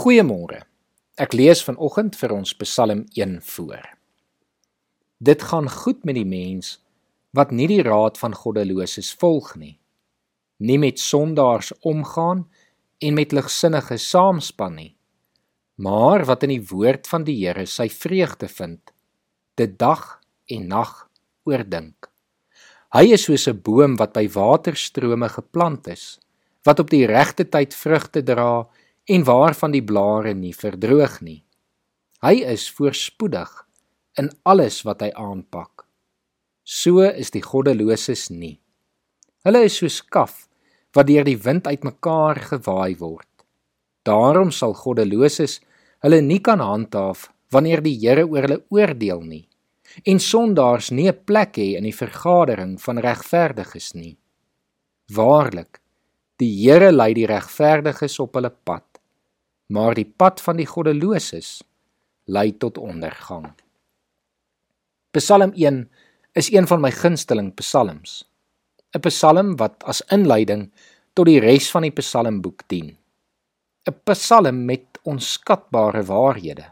Goeiemôre. Ek lees vanoggend vir ons Psalm 1 voor. Dit gaan goed met die mens wat nie die raad van goddeloses volg nie, nie met sondaars omgaan en met ligsinniges saamspan nie, maar wat in die woord van die Here sy vreugde vind, dit dag en nag oordink. Hy is soos 'n boom wat by waterstrome geplant is, wat op die regte tyd vrugte dra en waarvan die blare nie verdroog nie. Hy is voorspoedig in alles wat hy aanpak. So is die goddeloses nie. Hulle is soos kaf wat deur die wind uitmekaar gewaai word. Daarom sal goddeloses hulle nie kan handhaaf wanneer die Here oor hulle oordeel nie en sondaars nie 'n plek hê in die vergadering van regverdiges nie. Waarlik, die Here lei die regverdiges op hulle pad maar die pad van die goddeloses lei tot ondergang. Psalm 1 is een van my gunsteling psalms. 'n Psalm wat as inleiding tot die res van die psalmboek dien. 'n Psalm met onskatbare waarhede.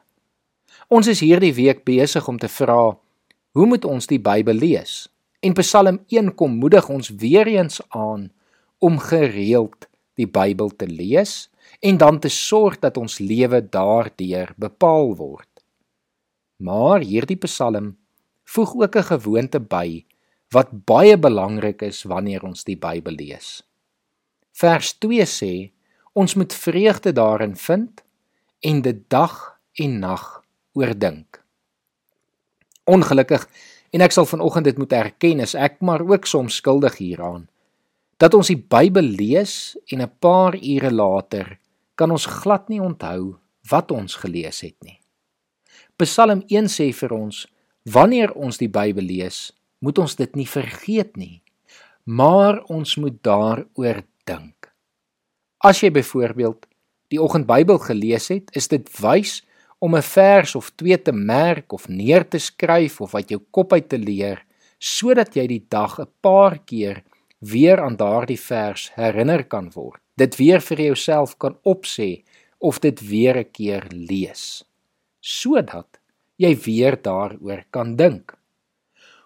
Ons is hierdie week besig om te vra, hoe moet ons die Bybel lees? En Psalm 1 kom moedig ons weer eens aan om gereeld die Bybel te lees en dan te sorg dat ons lewe daardeur bepaal word. Maar hierdie Psalm voeg ook 'n gewoonte by wat baie belangrik is wanneer ons die Bybel lees. Vers 2 sê ons moet vreugde daarin vind en dit dag en nag oordink. Ongelukkig en ek sal vanoggend dit moet erken is ek maar ook soms skuldig hieraan dat ons die Bybel lees en 'n paar ure later kan ons glad nie onthou wat ons gelees het nie. Psalm 1 sê vir ons: Wanneer ons die Bybel lees, moet ons dit nie vergeet nie, maar ons moet daaroor dink. As jy byvoorbeeld die oggendbybel gelees het, is dit wys om 'n vers of twee te merk of neer te skryf of uit jou kop uit te leer sodat jy die dag 'n paar keer weer aan daardie vers herinner kan word dit weer vir jouself kan opsê of dit weer 'n keer lees sodat jy weer daaroor kan dink.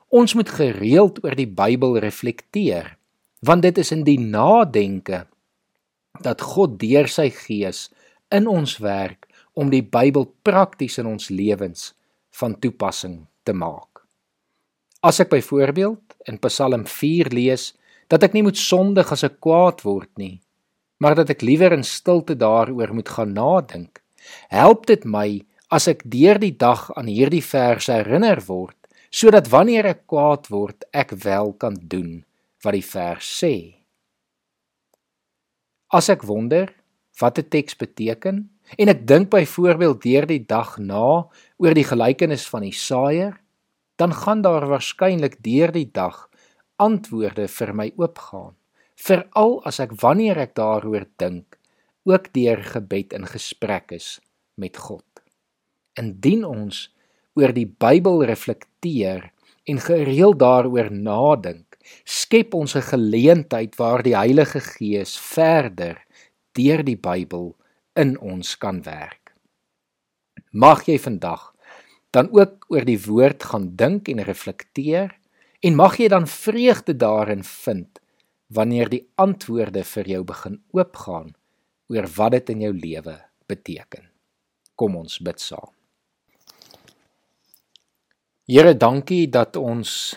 Ons moet gereeld oor die Bybel reflekteer want dit is in die nadenke dat God deur sy gees in ons werk om die Bybel prakties in ons lewens van toepassing te maak. As ek byvoorbeeld in Psalm 4 lees dat ek nie moet sondig as ek kwaad word nie, maar dat ek liewer in stilte daaroor moet gaan nadink. Help dit my as ek deur die dag aan hierdie verse herinner word, sodat wanneer ek kwaad word, ek wel kan doen wat die vers sê. As ek wonder wat 'n teks beteken en ek dink byvoorbeeld deur die dag na oor die gelykenis van die saaier, dan gaan daar waarskynlik deur die dag antwoorde vir my oopgaan veral as ek wanneer ek daaroor dink ook deur gebed in gesprek is met God. Indien ons oor die Bybel reflekteer en gereeld daaroor nadink, skep ons 'n geleentheid waar die Heilige Gees verder deur die Bybel in ons kan werk. Mag jy vandag dan ook oor die woord gaan dink en reflekteer en mag jy dan vreugde daarin vind wanneer die antwoorde vir jou begin oopgaan oor wat dit in jou lewe beteken. Kom ons bid saam. Here, dankie dat ons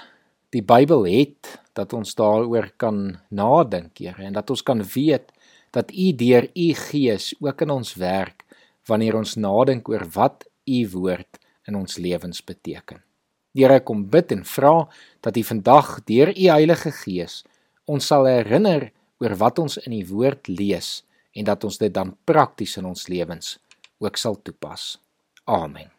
die Bybel het, dat ons daaroor kan nadink, Here, en dat ons kan weet dat U deur U Gees ook in ons werk wanneer ons nadink oor wat U woord in ons lewens beteken. Here, kom bid en vra dat U vandag deur U Heilige Gees ons sal herinner oor wat ons in die woord lees en dat ons dit dan prakties in ons lewens ook sal toepas. Amen.